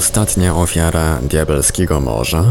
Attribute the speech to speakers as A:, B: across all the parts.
A: Ostatnia ofiara diabelskiego morza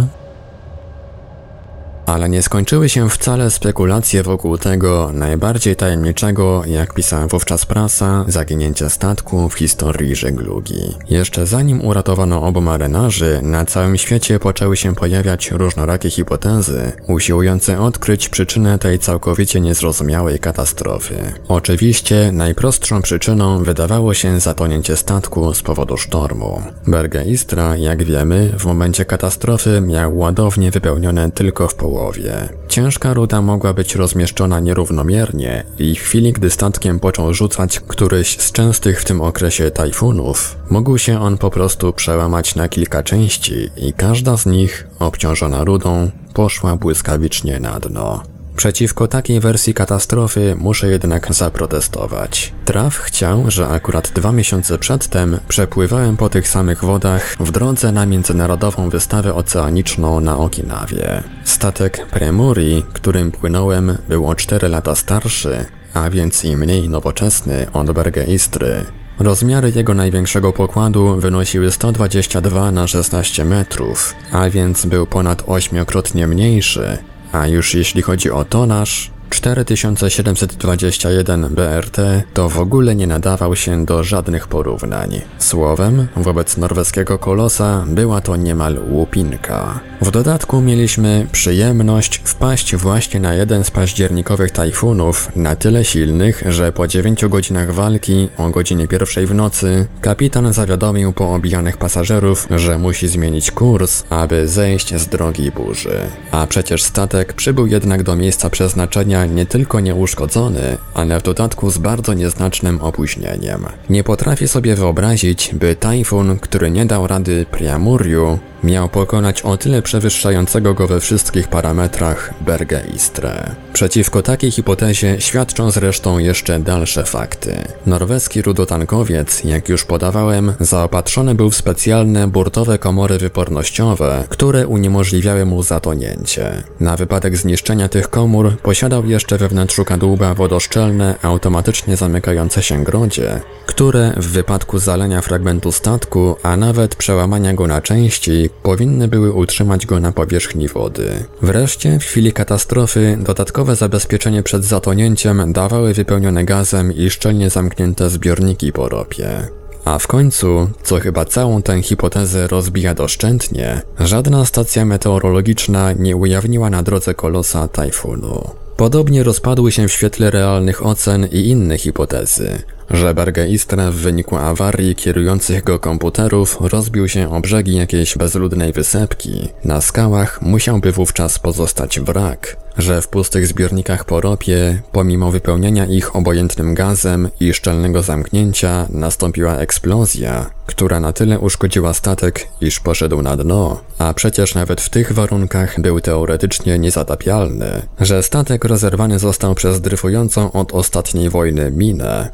A: ale nie skończyły się wcale spekulacje wokół tego najbardziej tajemniczego, jak pisała wówczas prasa, zaginięcia statku w historii żeglugi. Jeszcze zanim uratowano obu marynarzy, na całym świecie poczęły się pojawiać różnorakie hipotezy, usiłujące odkryć przyczynę tej całkowicie niezrozumiałej katastrofy. Oczywiście najprostszą przyczyną wydawało się zatonięcie statku z powodu sztormu. Bergeistra, jak wiemy, w momencie katastrofy miał ładownie wypełnione tylko w połowie połowie. Ciężka ruda mogła być rozmieszczona nierównomiernie i w chwili, gdy statkiem począł rzucać któryś z częstych w tym okresie tajfunów, mógł się on po prostu przełamać na kilka części i każda z nich, obciążona rudą, poszła błyskawicznie na dno. Przeciwko takiej wersji katastrofy muszę jednak zaprotestować. Traf chciał, że akurat dwa miesiące przedtem przepływałem po tych samych wodach w drodze na międzynarodową wystawę oceaniczną na Okinawie. Statek Premuri, którym płynąłem, był o 4 lata starszy, a więc i mniej nowoczesny od Bergeistry. Rozmiary jego największego pokładu wynosiły 122 na 16 metrów, a więc był ponad ośmiokrotnie mniejszy, a już jeśli chodzi o tonaż, 4721 BRT to w ogóle nie nadawał się do żadnych porównań. Słowem, wobec norweskiego kolosa była to niemal łupinka. W dodatku mieliśmy przyjemność wpaść właśnie na jeden z październikowych tajfunów, na tyle silnych, że po 9 godzinach walki o godzinie pierwszej w nocy kapitan zawiadomił poobijanych pasażerów, że musi zmienić kurs, aby zejść z drogi burzy. A przecież statek przybył jednak do miejsca przeznaczenia nie tylko nieuszkodzony, ale w dodatku z bardzo nieznacznym opóźnieniem. Nie potrafię sobie wyobrazić, by tajfun, który nie dał rady Priamuriu, miał pokonać o tyle przewyższającego go we wszystkich parametrach Bergeistre. Przeciwko takiej hipotezie świadczą zresztą jeszcze dalsze fakty. Norweski rudotankowiec, jak już podawałem, zaopatrzony był w specjalne burtowe komory wypornościowe, które uniemożliwiały mu zatonięcie. Na wypadek zniszczenia tych komór posiadał jeszcze we wnętrzu kadłuba wodoszczelne, automatycznie zamykające się grodzie, które w wypadku zalenia fragmentu statku, a nawet przełamania go na części, powinny były utrzymać go na powierzchni wody. Wreszcie, w chwili katastrofy, dodatkowe zabezpieczenie przed zatonięciem dawały wypełnione gazem i szczelnie zamknięte zbiorniki po ropie. A w końcu, co chyba całą tę hipotezę rozbija doszczętnie, żadna stacja meteorologiczna nie ujawniła na drodze kolosa tajfunu. Podobnie rozpadły się w świetle realnych ocen i inne hipotezy, że Bergeistra w wyniku awarii kierujących go komputerów rozbił się o brzegi jakiejś bezludnej wysepki. Na skałach musiałby wówczas pozostać wrak, że w pustych zbiornikach po ropie, pomimo wypełnienia ich obojętnym gazem i szczelnego zamknięcia, nastąpiła eksplozja, która na tyle uszkodziła statek, iż poszedł na dno, a przecież nawet w tych warunkach był teoretycznie niezatapialny, że statek rozerwany został przez dryfującą od ostatniej wojny minę.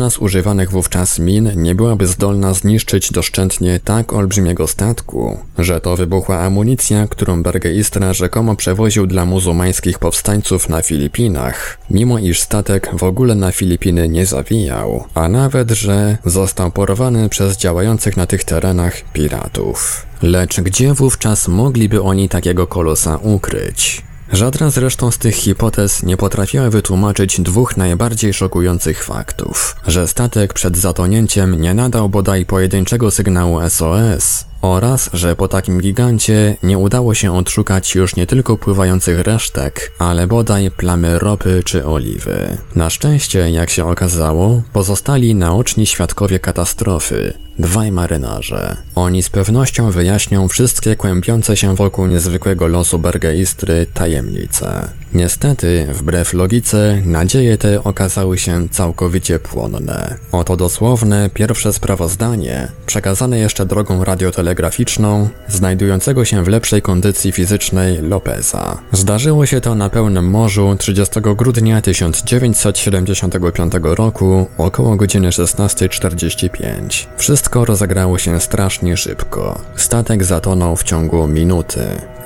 A: Żadna z używanych wówczas min nie byłaby zdolna zniszczyć doszczętnie tak olbrzymiego statku, że to wybuchła amunicja, którą Bergeistra rzekomo przewoził dla muzułmańskich powstańców na Filipinach, mimo iż statek w ogóle na Filipiny nie zawijał, a nawet, że został porwany przez działających na tych terenach piratów. Lecz gdzie wówczas mogliby oni takiego kolosa ukryć? Żadna zresztą z tych hipotez nie potrafiła wytłumaczyć dwóch najbardziej szokujących faktów, że statek przed zatonięciem nie nadał bodaj pojedynczego sygnału SOS oraz, że po takim gigancie nie udało się odszukać już nie tylko pływających resztek, ale bodaj plamy ropy czy oliwy. Na szczęście, jak się okazało, pozostali naoczni świadkowie katastrofy, dwaj marynarze. Oni z pewnością wyjaśnią wszystkie kłębiące się wokół niezwykłego losu Bergeistry tajemnice. Niestety, wbrew logice, nadzieje te okazały się całkowicie płonne. Oto dosłowne pierwsze sprawozdanie, przekazane jeszcze drogą radiotelegraficzną, znajdującego się w lepszej kondycji fizycznej Lopeza. Zdarzyło się to na pełnym morzu 30 grudnia 1975 roku około godziny 16.45. Wszystko rozegrało się strasznie szybko. Statek zatonął w ciągu minuty.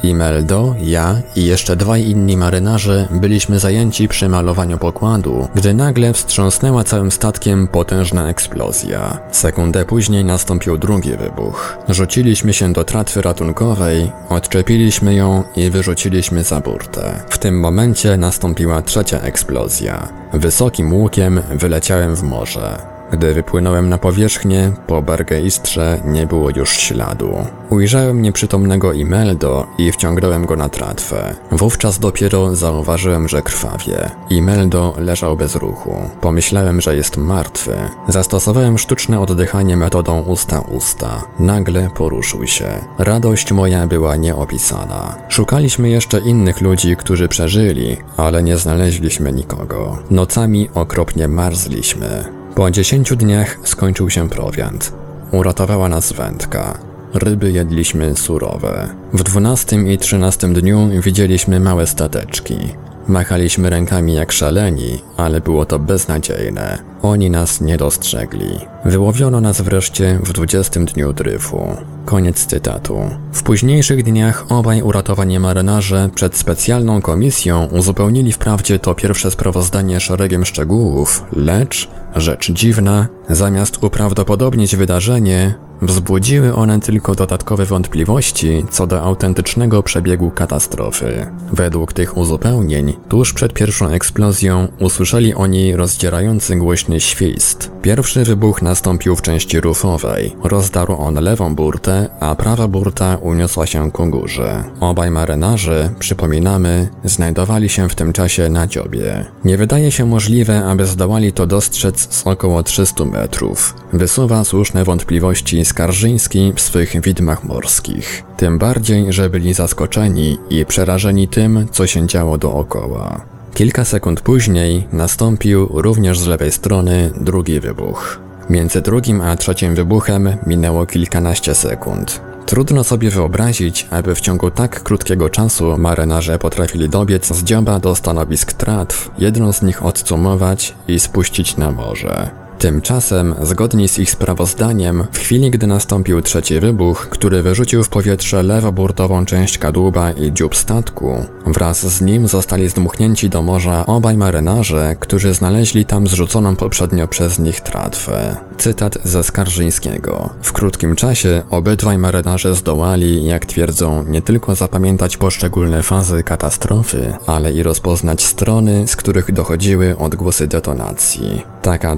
A: Imeldo, ja i jeszcze dwaj inni marynarze byliśmy zajęci przy malowaniu pokładu, gdy nagle wstrząsnęła całym statkiem potężna eksplozja. Sekundę później nastąpił drugi wybuch. Rzuciliśmy się do tratwy ratunkowej, odczepiliśmy ją i wyrzuciliśmy za burtę. W tym momencie nastąpiła trzecia eksplozja. Wysokim łukiem wyleciałem w morze. Gdy wypłynąłem na powierzchnię, po Bergeistrze nie było już śladu. Ujrzałem nieprzytomnego Imeldo i wciągnąłem go na tratwę. Wówczas dopiero zauważyłem, że krwawie. Imeldo leżał bez ruchu. Pomyślałem, że jest martwy. Zastosowałem sztuczne oddychanie metodą usta-usta. Nagle poruszył się. Radość moja była nieopisana. Szukaliśmy jeszcze innych ludzi, którzy przeżyli, ale nie znaleźliśmy nikogo. Nocami okropnie marzliśmy. Po dziesięciu dniach skończył się prowiant. Uratowała nas wędka. Ryby jedliśmy surowe. W dwunastym i trzynastym dniu widzieliśmy małe stateczki. Machaliśmy rękami jak szaleni, ale było to beznadziejne. Oni nas nie dostrzegli. Wyłowiono nas wreszcie w dwudziestym dniu dryfu. Koniec cytatu. W późniejszych dniach obaj uratowani marynarze przed specjalną komisją uzupełnili wprawdzie to pierwsze sprawozdanie szeregiem szczegółów, lecz, rzecz dziwna, zamiast uprawdopodobnić wydarzenie, Wzbudziły one tylko dodatkowe wątpliwości co do autentycznego przebiegu katastrofy. Według tych uzupełnień, tuż przed pierwszą eksplozją usłyszeli oni rozdzierający głośny świst. Pierwszy wybuch nastąpił w części rufowej. Rozdarł on lewą burtę, a prawa burta uniosła się ku górze. Obaj marynarze, przypominamy, znajdowali się w tym czasie na dziobie. Nie wydaje się możliwe, aby zdołali to dostrzec z około 300 metrów. Wysuwa słuszne wątpliwości Skarżyński w swych widmach morskich. Tym bardziej, że byli zaskoczeni i przerażeni tym, co się działo dookoła. Kilka sekund później nastąpił również z lewej strony drugi wybuch. Między drugim a trzecim wybuchem minęło kilkanaście sekund. Trudno sobie wyobrazić, aby w ciągu tak krótkiego czasu marynarze potrafili dobiec z dzioba do stanowisk tratw, jedną z nich odsumować i spuścić na morze. Tymczasem, zgodnie z ich sprawozdaniem, w chwili gdy nastąpił trzeci wybuch, który wyrzucił w powietrze lewoburtową część kadłuba i dziób statku, wraz z nim zostali zdmuchnięci do morza obaj marynarze, którzy znaleźli tam zrzuconą poprzednio przez nich tratwę. Cytat ze Skarżyńskiego. W krótkim czasie obydwaj marynarze zdołali, jak twierdzą, nie tylko zapamiętać poszczególne fazy katastrofy, ale i rozpoznać strony, z których dochodziły odgłosy detonacji. Taka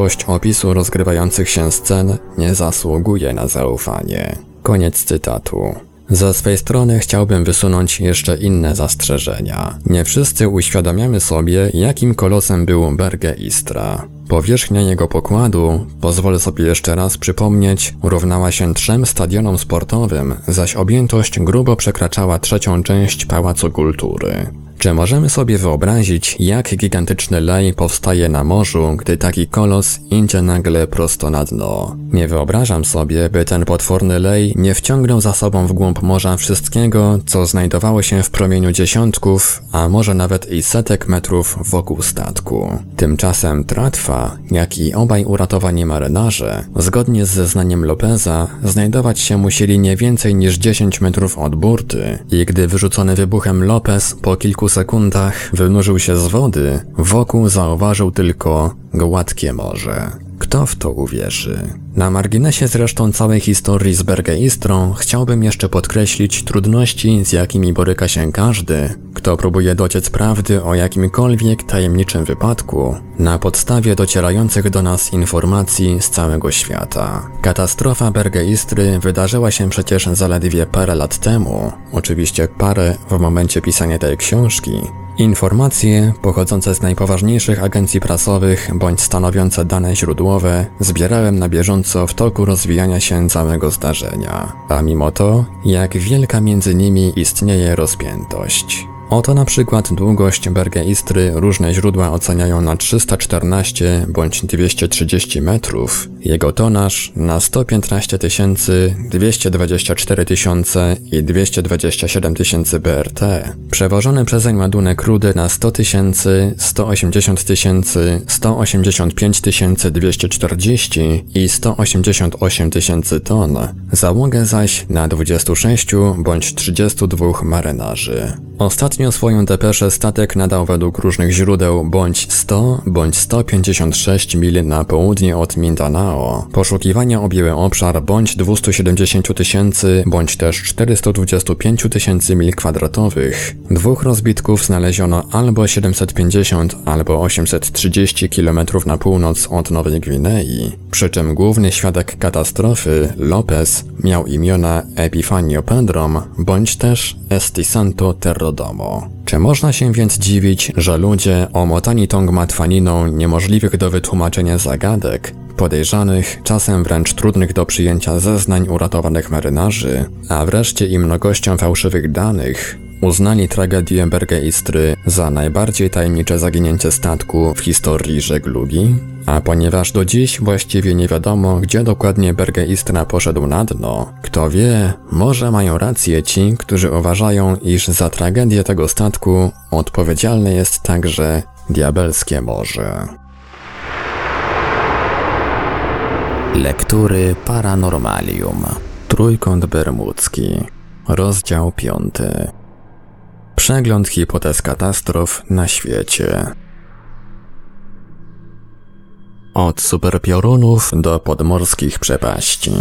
A: drobiazgowość opisu rozgrywających się scen nie zasługuje na zaufanie. Koniec cytatu. Ze swej strony chciałbym wysunąć jeszcze inne zastrzeżenia. Nie wszyscy uświadamiamy sobie, jakim kolosem był Berge Istra. Powierzchnia jego pokładu, pozwolę sobie jeszcze raz przypomnieć, równała się trzem stadionom sportowym, zaś objętość grubo przekraczała trzecią część Pałacu Kultury. Czy możemy sobie wyobrazić, jak gigantyczny lej powstaje na morzu, gdy taki kolos idzie nagle prosto na dno? Nie wyobrażam sobie, by ten potworny lej nie wciągnął za sobą w głąb morza wszystkiego, co znajdowało się w promieniu dziesiątków, a może nawet i setek metrów wokół statku. Tymczasem tratwa, jak i obaj uratowani marynarze, zgodnie z zeznaniem Lopeza, znajdować się musieli nie więcej niż 10 metrów od burty i gdy wyrzucony wybuchem Lopez po kilku sekundach wynurzył się z wody, wokół zauważył tylko gładkie morze. Kto w to uwierzy? Na marginesie zresztą całej historii z Bergeistrą chciałbym jeszcze podkreślić trudności, z jakimi boryka się każdy, kto próbuje dociec prawdy o jakimkolwiek tajemniczym wypadku na podstawie docierających do nas informacji z całego świata. Katastrofa Bergeistry wydarzyła się przecież zaledwie parę lat temu, oczywiście parę w momencie pisania tej książki, Informacje pochodzące z najpoważniejszych agencji prasowych bądź stanowiące dane źródłowe zbierałem na bieżąco w toku rozwijania się całego zdarzenia. A mimo to, jak wielka między nimi istnieje rozpiętość. Oto na przykład długość Bergeistry różne źródła oceniają na 314 bądź 230 metrów, jego tonaż na 115 tysięcy, 224 tysiące i 227 tysięcy BRT, przewożony przezeń ładunek rudy na 100 tysięcy, 180 tysięcy, 185 tysięcy 240 i 188 tysięcy ton, załogę zaś na 26 bądź 32 marynarzy. Ostatnio swoją depeszę statek nadał według różnych źródeł bądź 100 bądź 156 mil na południe od Mindanao. Poszukiwania objęły obszar bądź 270 tysięcy bądź też 425 tysięcy mil kwadratowych. Dwóch rozbitków znaleziono albo 750 albo 830 km na północ od Nowej Gwinei. Przy czym główny świadek katastrofy, Lopez, miał imiona Epifanio Pedrom bądź też Estisanto Terrodomo. Czy można się więc dziwić, że ludzie omotani tą gmatwaniną niemożliwych do wytłumaczenia zagadek, podejrzanych, czasem wręcz trudnych do przyjęcia zeznań uratowanych marynarzy, a wreszcie i mnogością fałszywych danych, uznali tragedię Bergeistry za najbardziej tajemnicze zaginięcie statku w historii żeglugi? A ponieważ do dziś właściwie nie wiadomo, gdzie dokładnie Bergeistra poszedł na dno, kto wie, może mają rację ci, którzy uważają, iż za tragedię tego statku odpowiedzialne jest także diabelskie morze. Lektury Paranormalium Trójkąt Bermudzki Rozdział piąty Przegląd hipotez katastrof na świecie. Od superpiorunów do podmorskich przepaści.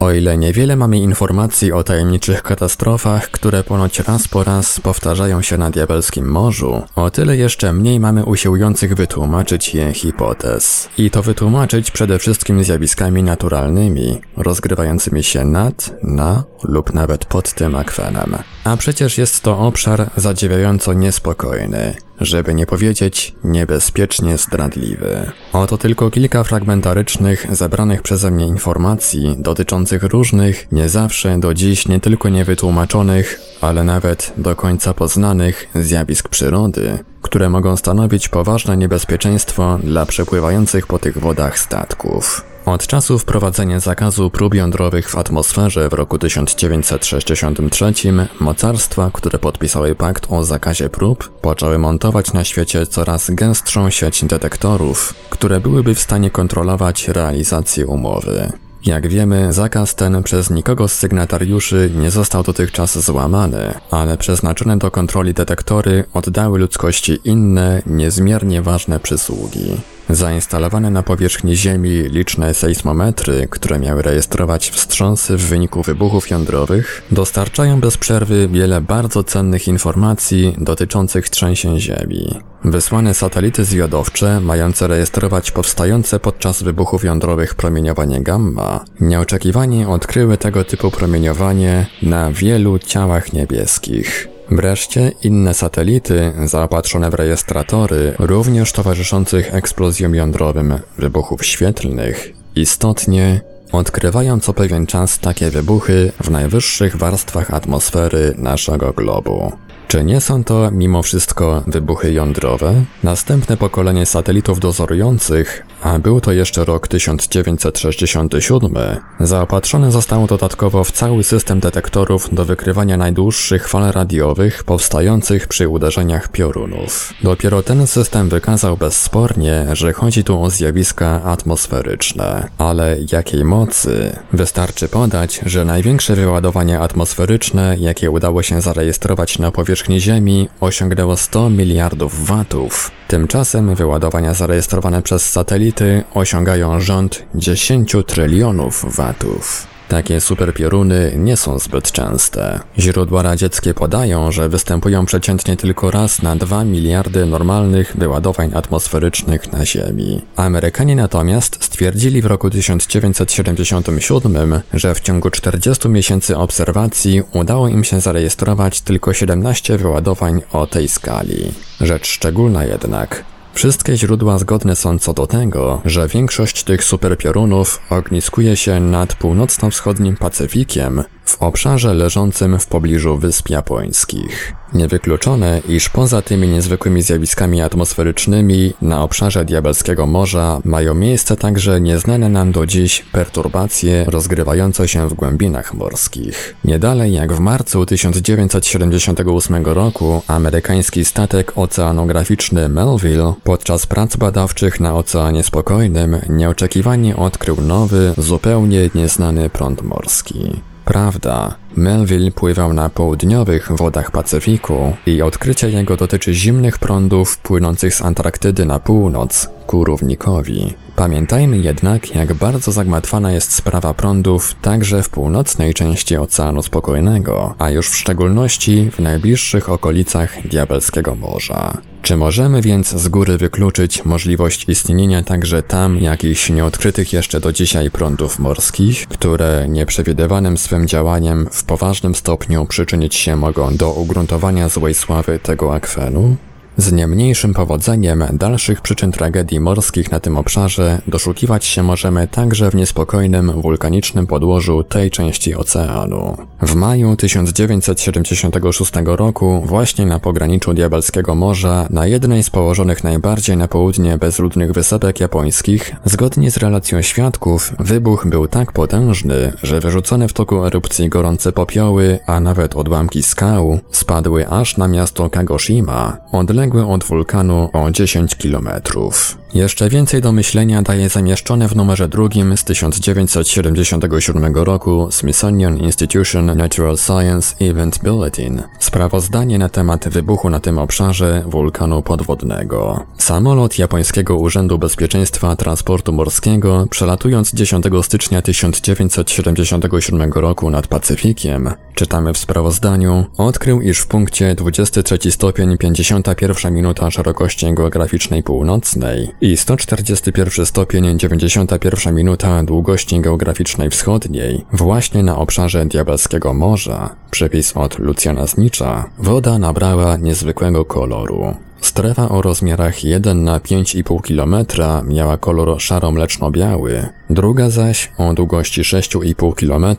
A: O ile niewiele mamy informacji o tajemniczych katastrofach, które ponoć raz po raz powtarzają się na diabelskim morzu, o tyle jeszcze mniej mamy usiłujących wytłumaczyć je hipotez. I to wytłumaczyć przede wszystkim zjawiskami naturalnymi, rozgrywającymi się nad, na lub nawet pod tym akwenem. A przecież jest to obszar zadziwiająco niespokojny, żeby nie powiedzieć niebezpiecznie zdradliwy. Oto tylko kilka fragmentarycznych, zebranych przeze mnie informacji dotyczących różnych, nie zawsze do dziś nie tylko niewytłumaczonych, ale nawet do końca poznanych zjawisk przyrody, które mogą stanowić poważne niebezpieczeństwo dla przepływających po tych wodach statków. Od czasu wprowadzenia zakazu prób jądrowych w atmosferze w roku 1963 mocarstwa, które podpisały pakt o zakazie prób, poczęły montować na świecie coraz gęstszą sieć detektorów, które byłyby w stanie kontrolować realizację umowy. Jak wiemy, zakaz ten przez nikogo z sygnatariuszy nie został dotychczas złamany, ale przeznaczone do kontroli detektory oddały ludzkości inne, niezmiernie ważne przysługi. Zainstalowane na powierzchni Ziemi liczne sejsmometry, które miały rejestrować wstrząsy w wyniku wybuchów jądrowych, dostarczają bez przerwy wiele bardzo cennych informacji dotyczących trzęsień Ziemi. Wysłane satelity zwiadowcze, mające rejestrować powstające podczas wybuchów jądrowych promieniowanie gamma, nieoczekiwanie odkryły tego typu promieniowanie na wielu ciałach niebieskich. Wreszcie inne satelity, zaopatrzone w rejestratory, również towarzyszących eksplozjom jądrowym wybuchów świetlnych, istotnie odkrywają co pewien czas takie wybuchy w najwyższych warstwach atmosfery naszego globu. Czy nie są to mimo wszystko wybuchy jądrowe? Następne pokolenie satelitów dozorujących, a był to jeszcze rok 1967, zaopatrzony został dodatkowo w cały system detektorów do wykrywania najdłuższych fal radiowych powstających przy uderzeniach piorunów. Dopiero ten system wykazał bezspornie, że chodzi tu o zjawiska atmosferyczne. Ale jakiej mocy? Wystarczy podać, że największe wyładowanie atmosferyczne, jakie udało się zarejestrować na powierzchni Ziemi, osiągnęło 100 miliardów watów. Tymczasem wyładowania zarejestrowane przez satelity osiągają rząd 10 trylionów watów. Takie superpioruny nie są zbyt częste. Źródła radzieckie podają, że występują przeciętnie tylko raz na 2 miliardy normalnych wyładowań atmosferycznych na Ziemi. Amerykanie natomiast stwierdzili w roku 1977, że w ciągu 40 miesięcy obserwacji udało im się zarejestrować tylko 17 wyładowań o tej skali. Rzecz szczególna jednak, Wszystkie źródła zgodne są co do tego, że większość tych superpiorunów ogniskuje się nad północno-wschodnim Pacyfikiem, w obszarze leżącym w pobliżu Wysp Japońskich. Niewykluczone, iż poza tymi niezwykłymi zjawiskami atmosferycznymi na obszarze Diabelskiego Morza mają miejsce także nieznane nam do dziś perturbacje rozgrywające się w głębinach morskich. Niedalej jak w marcu 1978 roku amerykański statek oceanograficzny Melville podczas prac badawczych na Oceanie Spokojnym nieoczekiwanie odkrył nowy, zupełnie nieznany prąd morski. Prawda, Melville pływał na południowych wodach Pacyfiku i odkrycie jego dotyczy zimnych prądów płynących z Antarktydy na północ, ku równikowi. Pamiętajmy jednak, jak bardzo zagmatwana jest sprawa prądów także w północnej części Oceanu Spokojnego, a już w szczególności w najbliższych okolicach Diabelskiego Morza. Czy możemy więc z góry wykluczyć możliwość istnienia także tam jakichś nieodkrytych jeszcze do dzisiaj prądów morskich, które nieprzewidywanym swym działaniem w poważnym stopniu przyczynić się mogą do ugruntowania złej sławy tego akwenu? Z nie mniejszym powodzeniem dalszych przyczyn tragedii morskich na tym obszarze doszukiwać się możemy także w niespokojnym wulkanicznym podłożu tej części oceanu. W maju 1976 roku, właśnie na pograniczu Diabelskiego Morza, na jednej z położonych najbardziej na południe bezludnych wysepek japońskich, zgodnie z relacją świadków, wybuch był tak potężny, że wyrzucone w toku erupcji gorące popioły, a nawet odłamki skał, spadły aż na miasto Kagoshima, odległe odległe od wulkanu o 10 kilometrów. Jeszcze więcej do myślenia daje zamieszczone w numerze drugim z 1977 roku Smithsonian Institution Natural Science Event Bulletin sprawozdanie na temat wybuchu na tym obszarze wulkanu podwodnego. Samolot japońskiego Urzędu Bezpieczeństwa Transportu Morskiego przelatując 10 stycznia 1977 roku nad Pacyfikiem, czytamy w sprawozdaniu, odkrył iż w punkcie 23 stopień 51 minuta szerokości geograficznej północnej i 141 stopień 91 minuta długości geograficznej wschodniej, właśnie na obszarze Diabelskiego Morza, przepis od Lucjana Znicza, woda nabrała niezwykłego koloru. Strefa o rozmiarach 1 na 5,5 km miała kolor szaro-mleczno-biały, druga zaś o długości 6,5 km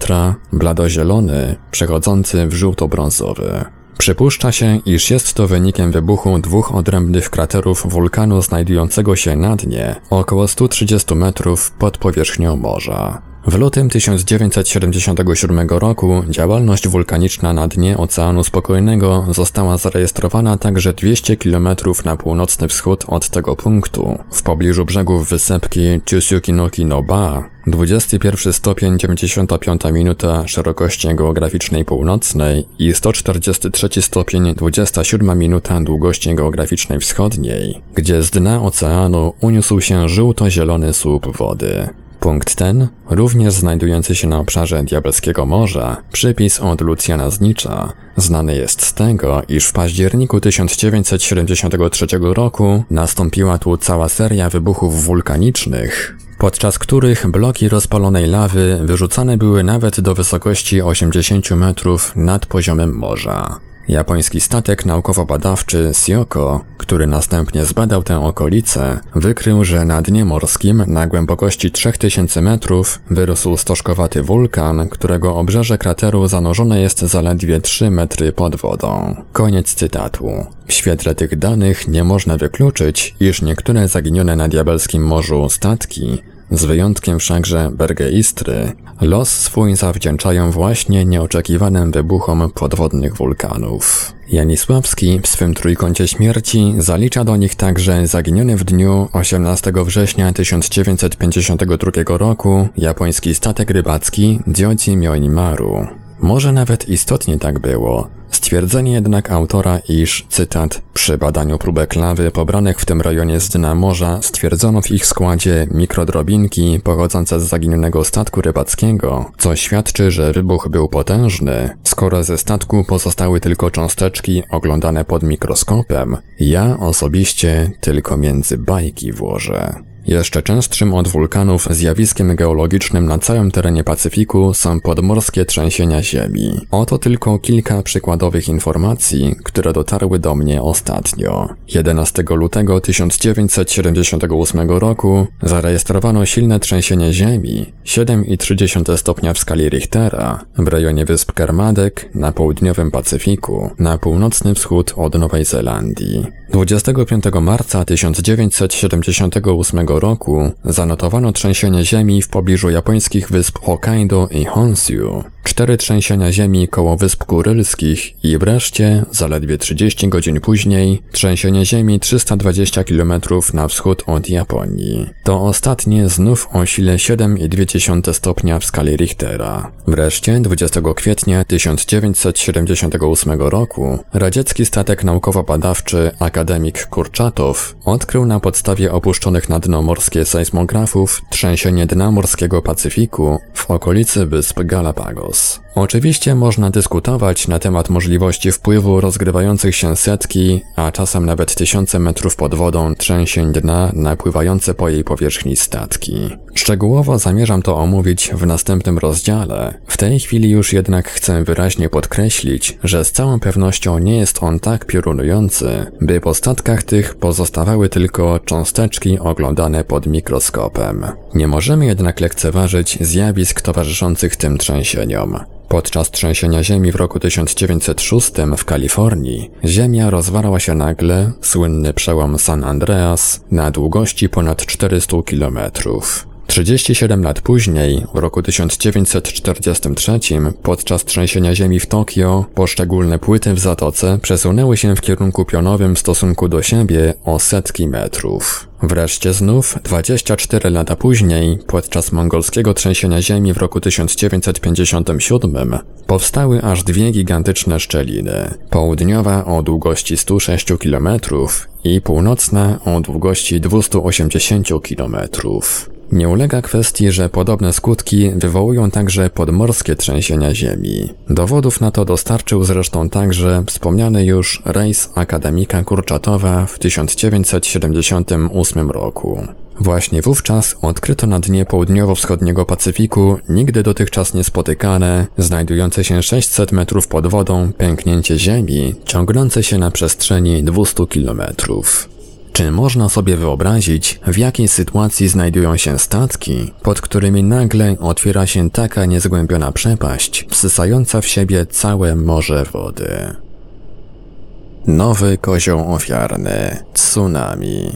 A: bladozielony, przechodzący w żółto-brązowy. Przypuszcza się, iż jest to wynikiem wybuchu dwóch odrębnych kraterów wulkanu znajdującego się na dnie, około 130 metrów pod powierzchnią morza. W lutym 1977 roku działalność wulkaniczna na dnie Oceanu Spokojnego została zarejestrowana także 200 km na północny wschód od tego punktu, w pobliżu brzegów wysepki Chusukinoki no Ba, 21 stopień 95 minuta szerokości geograficznej północnej i 143 stopień 27 minuta długości geograficznej wschodniej, gdzie z dna oceanu uniósł się żółto-zielony słup wody. Punkt ten, również znajdujący się na obszarze Diabelskiego Morza, przypis od Lucjana Znicza, znany jest z tego, iż w październiku 1973 roku nastąpiła tu cała seria wybuchów wulkanicznych, podczas których bloki rozpalonej lawy wyrzucane były nawet do wysokości 80 metrów nad poziomem morza. Japoński statek naukowo-badawczy Sioko, który następnie zbadał tę okolicę, wykrył, że na dnie morskim na głębokości 3000 metrów wyrósł stożkowaty wulkan, którego obrzeże krateru zanurzone jest zaledwie 3 metry pod wodą. Koniec cytatu. W świetle tych danych nie można wykluczyć, iż niektóre zaginione na diabelskim morzu statki z wyjątkiem wszakże Bergeistry, los swój zawdzięczają właśnie nieoczekiwanym wybuchom podwodnych wulkanów. Janisławski w swym trójkącie śmierci zalicza do nich także zaginiony w dniu 18 września 1952 roku japoński statek rybacki Dzioji Myoimaru. Może nawet istotnie tak było. Stwierdzenie jednak autora, iż, cytat, przy badaniu próbek lawy pobranych w tym rejonie z dna morza stwierdzono w ich składzie mikrodrobinki pochodzące z zaginionego statku rybackiego, co świadczy, że wybuch był potężny, skoro ze statku pozostały tylko cząsteczki oglądane pod mikroskopem, ja osobiście tylko między bajki włożę. Jeszcze częstszym od wulkanów zjawiskiem geologicznym na całym terenie Pacyfiku są podmorskie trzęsienia ziemi. Oto tylko kilka przykładowych informacji, które dotarły do mnie ostatnio. 11 lutego 1978 roku zarejestrowano silne trzęsienie ziemi 7,3 stopnia w skali Richtera w rejonie wysp Kermadec na południowym Pacyfiku, na północny wschód od Nowej Zelandii. 25 marca 1978 roku zanotowano trzęsienie ziemi w pobliżu japońskich wysp Hokkaido i Honshu, cztery trzęsienia ziemi koło wysp kurylskich i wreszcie, zaledwie 30 godzin później, trzęsienie ziemi 320 km na wschód od Japonii. To ostatnie znów o sile 7,2 stopnia w skali Richtera. Wreszcie 20 kwietnia 1978 roku radziecki statek naukowo-badawczy Akademik Kurczatow odkrył na podstawie opuszczonych na dno morskie sejsmografów trzęsienie dna morskiego Pacyfiku w okolicy wysp Galapagos. Oczywiście można dyskutować na temat możliwości wpływu rozgrywających się setki, a czasem nawet tysiące metrów pod wodą trzęsień dna na pływające po jej powierzchni statki. Szczegółowo zamierzam to omówić w następnym rozdziale. W tej chwili już jednak chcę wyraźnie podkreślić, że z całą pewnością nie jest on tak piorunujący, by po statkach tych pozostawały tylko cząsteczki oglądane pod mikroskopem. Nie możemy jednak lekceważyć zjawisk towarzyszących tym trzęsieniom. Podczas trzęsienia ziemi w roku 1906 w Kalifornii, ziemia rozwarła się nagle, słynny przełom San Andreas, na długości ponad 400 kilometrów. 37 lat później, w roku 1943, podczas trzęsienia ziemi w Tokio, poszczególne płyty w zatoce przesunęły się w kierunku pionowym w stosunku do siebie o setki metrów. Wreszcie znów, 24 lata później, podczas mongolskiego trzęsienia ziemi w roku 1957, powstały aż dwie gigantyczne szczeliny. Południowa o długości 106 km i północna o długości 280 km. Nie ulega kwestii, że podobne skutki wywołują także podmorskie trzęsienia ziemi. Dowodów na to dostarczył zresztą także wspomniany już rejs akademika Kurczatowa w 1978 roku. Właśnie wówczas odkryto na dnie południowo-wschodniego Pacyfiku nigdy dotychczas niespotykane, znajdujące się 600 metrów pod wodą pęknięcie ziemi, ciągnące się na przestrzeni 200 kilometrów. Czy można sobie wyobrazić, w jakiej sytuacji znajdują się statki, pod którymi nagle otwiera się taka niezgłębiona przepaść, wsysająca w siebie całe morze wody? Nowy kozioł ofiarny tsunami.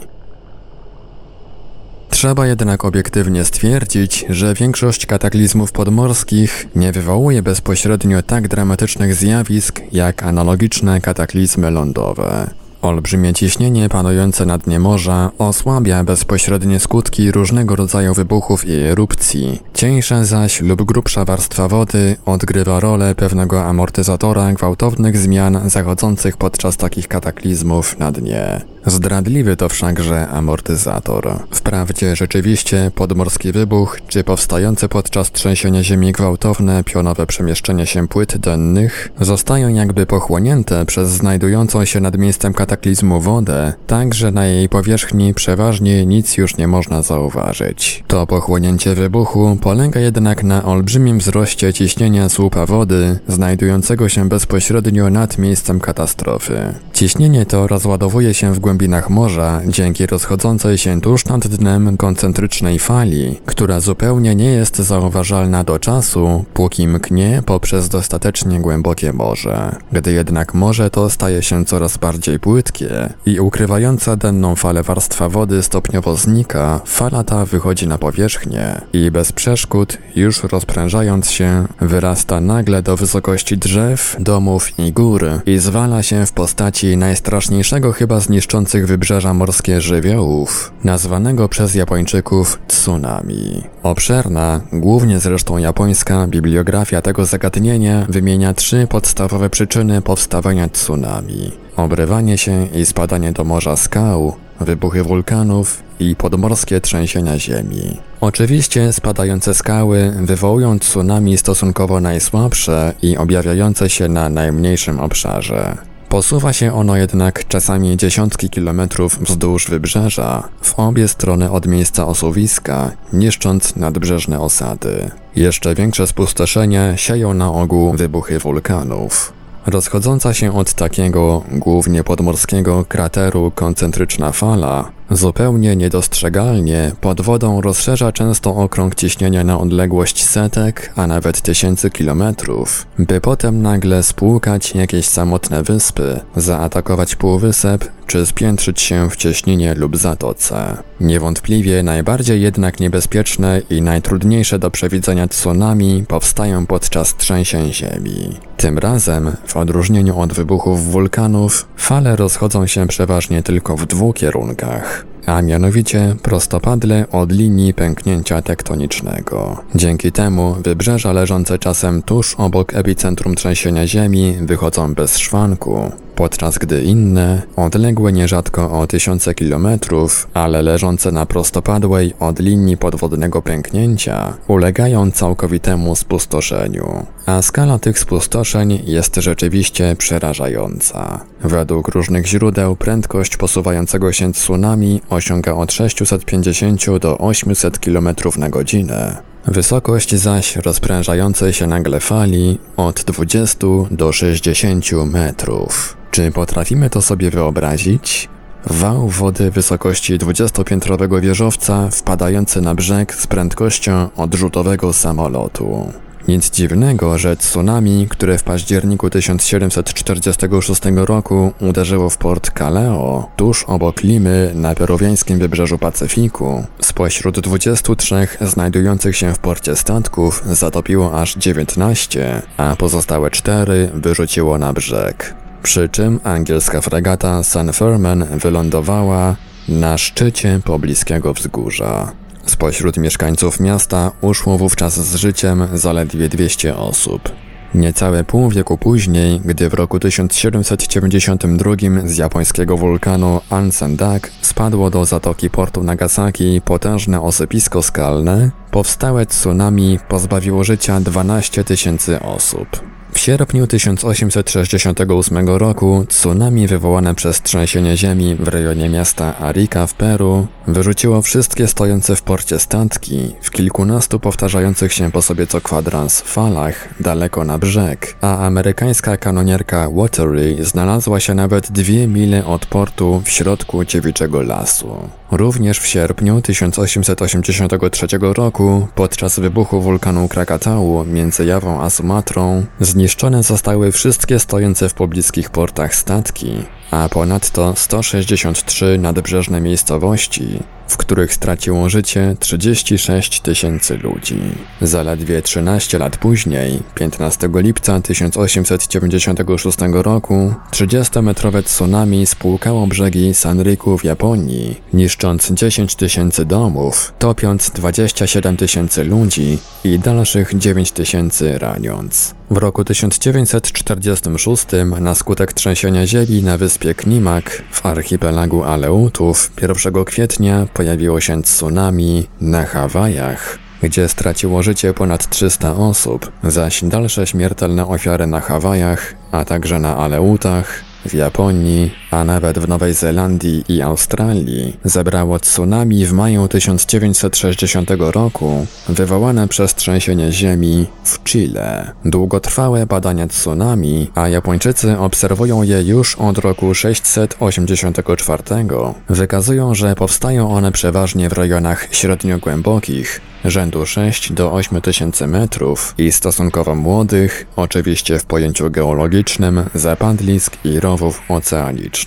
A: Trzeba jednak obiektywnie stwierdzić, że większość kataklizmów podmorskich nie wywołuje bezpośrednio tak dramatycznych zjawisk jak analogiczne kataklizmy lądowe. Olbrzymie ciśnienie panujące na dnie morza osłabia bezpośrednie skutki różnego rodzaju wybuchów i erupcji. Cieńsza zaś lub grubsza warstwa wody odgrywa rolę pewnego amortyzatora gwałtownych zmian zachodzących podczas takich kataklizmów na dnie. Zdradliwy to wszakże amortyzator. Wprawdzie rzeczywiście podmorski wybuch, czy powstające podczas trzęsienia ziemi gwałtowne pionowe przemieszczenie się płyt dennych zostają jakby pochłonięte przez znajdującą się nad miejscem kataklizmu wodę, tak że na jej powierzchni przeważnie nic już nie można zauważyć. To pochłonięcie wybuchu polega jednak na olbrzymim wzroście ciśnienia słupa wody znajdującego się bezpośrednio nad miejscem katastrofy. Ciśnienie to rozładowuje się w głębinach morza dzięki rozchodzącej się tuż nad dnem koncentrycznej fali, która zupełnie nie jest zauważalna do czasu, póki mknie poprzez dostatecznie głębokie morze. Gdy jednak morze to staje się coraz bardziej płytkie i ukrywająca denną falę warstwa wody stopniowo znika, fala ta wychodzi na powierzchnię i bez przeszkód, już rozprężając się, wyrasta nagle do wysokości drzew, domów i gór i zwala się w postaci najstraszniejszego chyba z wybrzeża morskie żywiołów, nazwanego przez Japończyków tsunami. Obszerna, głównie zresztą japońska, bibliografia tego zagadnienia wymienia trzy podstawowe przyczyny powstawania tsunami. Obrywanie się i spadanie do morza skał, wybuchy wulkanów i podmorskie trzęsienia ziemi. Oczywiście spadające skały wywołują tsunami stosunkowo najsłabsze i objawiające się na najmniejszym obszarze. Posuwa się ono jednak czasami dziesiątki kilometrów wzdłuż wybrzeża, w obie strony od miejsca osuwiska, niszcząc nadbrzeżne osady. Jeszcze większe spustoszenie sieją na ogół wybuchy wulkanów. Rozchodząca się od takiego, głównie podmorskiego krateru koncentryczna fala Zupełnie niedostrzegalnie pod wodą rozszerza często okrąg ciśnienia na odległość setek, a nawet tysięcy kilometrów, by potem nagle spłukać jakieś samotne wyspy, zaatakować półwysep czy spiętrzyć się w cieśninie lub zatoce. Niewątpliwie najbardziej jednak niebezpieczne i najtrudniejsze do przewidzenia tsunami powstają podczas trzęsień ziemi. Tym razem, w odróżnieniu od wybuchów wulkanów, fale rozchodzą się przeważnie tylko w dwóch kierunkach a mianowicie prostopadle od linii pęknięcia tektonicznego. Dzięki temu wybrzeża leżące czasem tuż obok epicentrum trzęsienia Ziemi wychodzą bez szwanku, podczas gdy inne, odległe nierzadko o tysiące kilometrów, ale leżące na prostopadłej od linii podwodnego pęknięcia, ulegają całkowitemu spustoszeniu. A skala tych spustoszeń jest rzeczywiście przerażająca. Według różnych źródeł prędkość posuwającego się tsunami osiąga od 650 do 800 km na godzinę. Wysokość zaś rozprężającej się nagle fali od 20 do 60 metrów. Czy potrafimy to sobie wyobrazić? Wał wody wysokości 20-piętrowego wieżowca wpadający na brzeg z prędkością odrzutowego samolotu. Nic dziwnego, że tsunami, które w październiku 1746 roku uderzyło w port Kaleo, tuż obok Limy na peruwiańskim wybrzeżu Pacyfiku, spośród 23 znajdujących się w porcie statków zatopiło aż 19, a pozostałe 4 wyrzuciło na brzeg. Przy czym angielska fregata San Ferman wylądowała na szczycie pobliskiego wzgórza. Spośród mieszkańców miasta uszło wówczas z życiem zaledwie 200 osób. Niecałe pół wieku później, gdy w roku 1792 z japońskiego wulkanu Ansendak spadło do zatoki portu Nagasaki potężne osypisko skalne, powstałe tsunami pozbawiło życia 12 tysięcy osób. W sierpniu 1868 roku tsunami wywołane przez trzęsienie ziemi w rejonie miasta Arica w Peru wyrzuciło wszystkie stojące w porcie statki w kilkunastu powtarzających się po sobie co kwadrans falach daleko na brzeg, a amerykańska kanonierka Watery znalazła się nawet dwie mile od portu w środku dziewiczego lasu. Również w sierpniu 1883 roku, podczas wybuchu wulkanu Krakatału między Jawą a Sumatrą, zniszczone zostały wszystkie stojące w pobliskich portach statki, a ponadto 163 nadbrzeżne miejscowości, w których straciło życie 36 tysięcy ludzi. Zaledwie 13 lat później, 15 lipca 1896 roku, 30-metrowe tsunami spłukało brzegi Sanriku w Japonii, niszcząc 10 tysięcy domów, topiąc 27 tysięcy ludzi i dalszych 9 tysięcy raniąc. W roku 1946 na skutek trzęsienia ziemi na wyspie Knimak w archipelagu Aleutów 1 kwietnia pojawiło się tsunami na Hawajach gdzie straciło życie ponad 300 osób, zaś dalsze śmiertelne ofiary na Hawajach, a także na Aleutach, w Japonii, a nawet w Nowej Zelandii i Australii zebrało tsunami w maju 1960 roku, wywołane przez trzęsienie ziemi w Chile. Długotrwałe badania tsunami, a Japończycy obserwują je już od roku 684, wykazują, że powstają one przeważnie w rejonach średnio głębokich, rzędu 6 do 8 tysięcy metrów i stosunkowo młodych, oczywiście w pojęciu geologicznym, zapadlisk i rowów oceanicznych.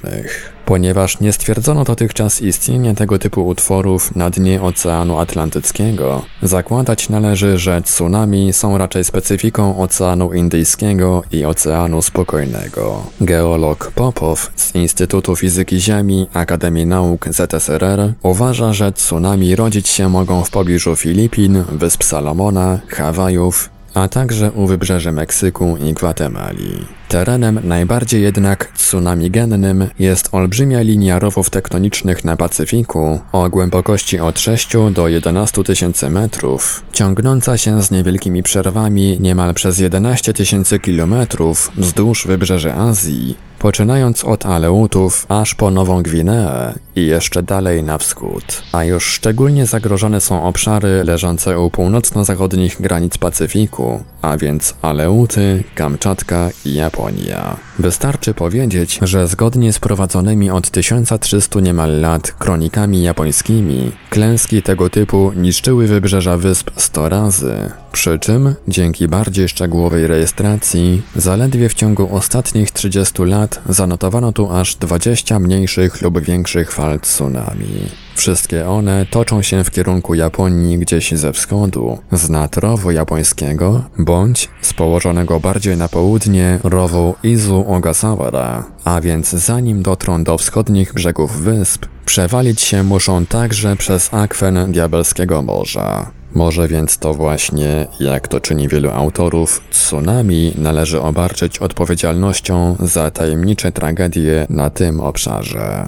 A: Ponieważ nie stwierdzono dotychczas istnienia tego typu utworów na dnie Oceanu Atlantyckiego, zakładać należy, że tsunami są raczej specyfiką Oceanu Indyjskiego i Oceanu Spokojnego. Geolog Popow z Instytutu Fizyki Ziemi Akademii Nauk ZSRR uważa, że tsunami rodzić się mogą w pobliżu Filipin, Wysp Salomona, Hawajów a także u wybrzeży Meksyku i Gwatemali. Terenem najbardziej jednak tsunamigennym jest olbrzymia linia rowów tektonicznych na Pacyfiku o głębokości od 6 do 11 tysięcy metrów, ciągnąca się z niewielkimi przerwami niemal przez 11 tysięcy kilometrów wzdłuż wybrzeży Azji, poczynając od Aleutów aż po Nową Gwineę i jeszcze dalej na wschód. A już szczególnie zagrożone są obszary leżące u północno-zachodnich granic Pacyfiku, a więc Aleuty, Kamczatka i Japonia. Wystarczy powiedzieć, że zgodnie z prowadzonymi od 1300 niemal lat kronikami japońskimi, klęski tego typu niszczyły wybrzeża wysp 100 razy. Przy czym, dzięki bardziej szczegółowej rejestracji, zaledwie w ciągu ostatnich 30 lat zanotowano tu aż 20 mniejszych lub większych fal tsunami. Wszystkie one toczą się w kierunku Japonii gdzieś ze wschodu, z nad rowu japońskiego, bądź z położonego bardziej na południe rowu Izu Ogasawara, a więc zanim dotrą do wschodnich brzegów wysp, przewalić się muszą także przez akwen Diabelskiego Morza. Może więc to właśnie, jak to czyni wielu autorów, tsunami należy obarczyć odpowiedzialnością za tajemnicze tragedie na tym obszarze.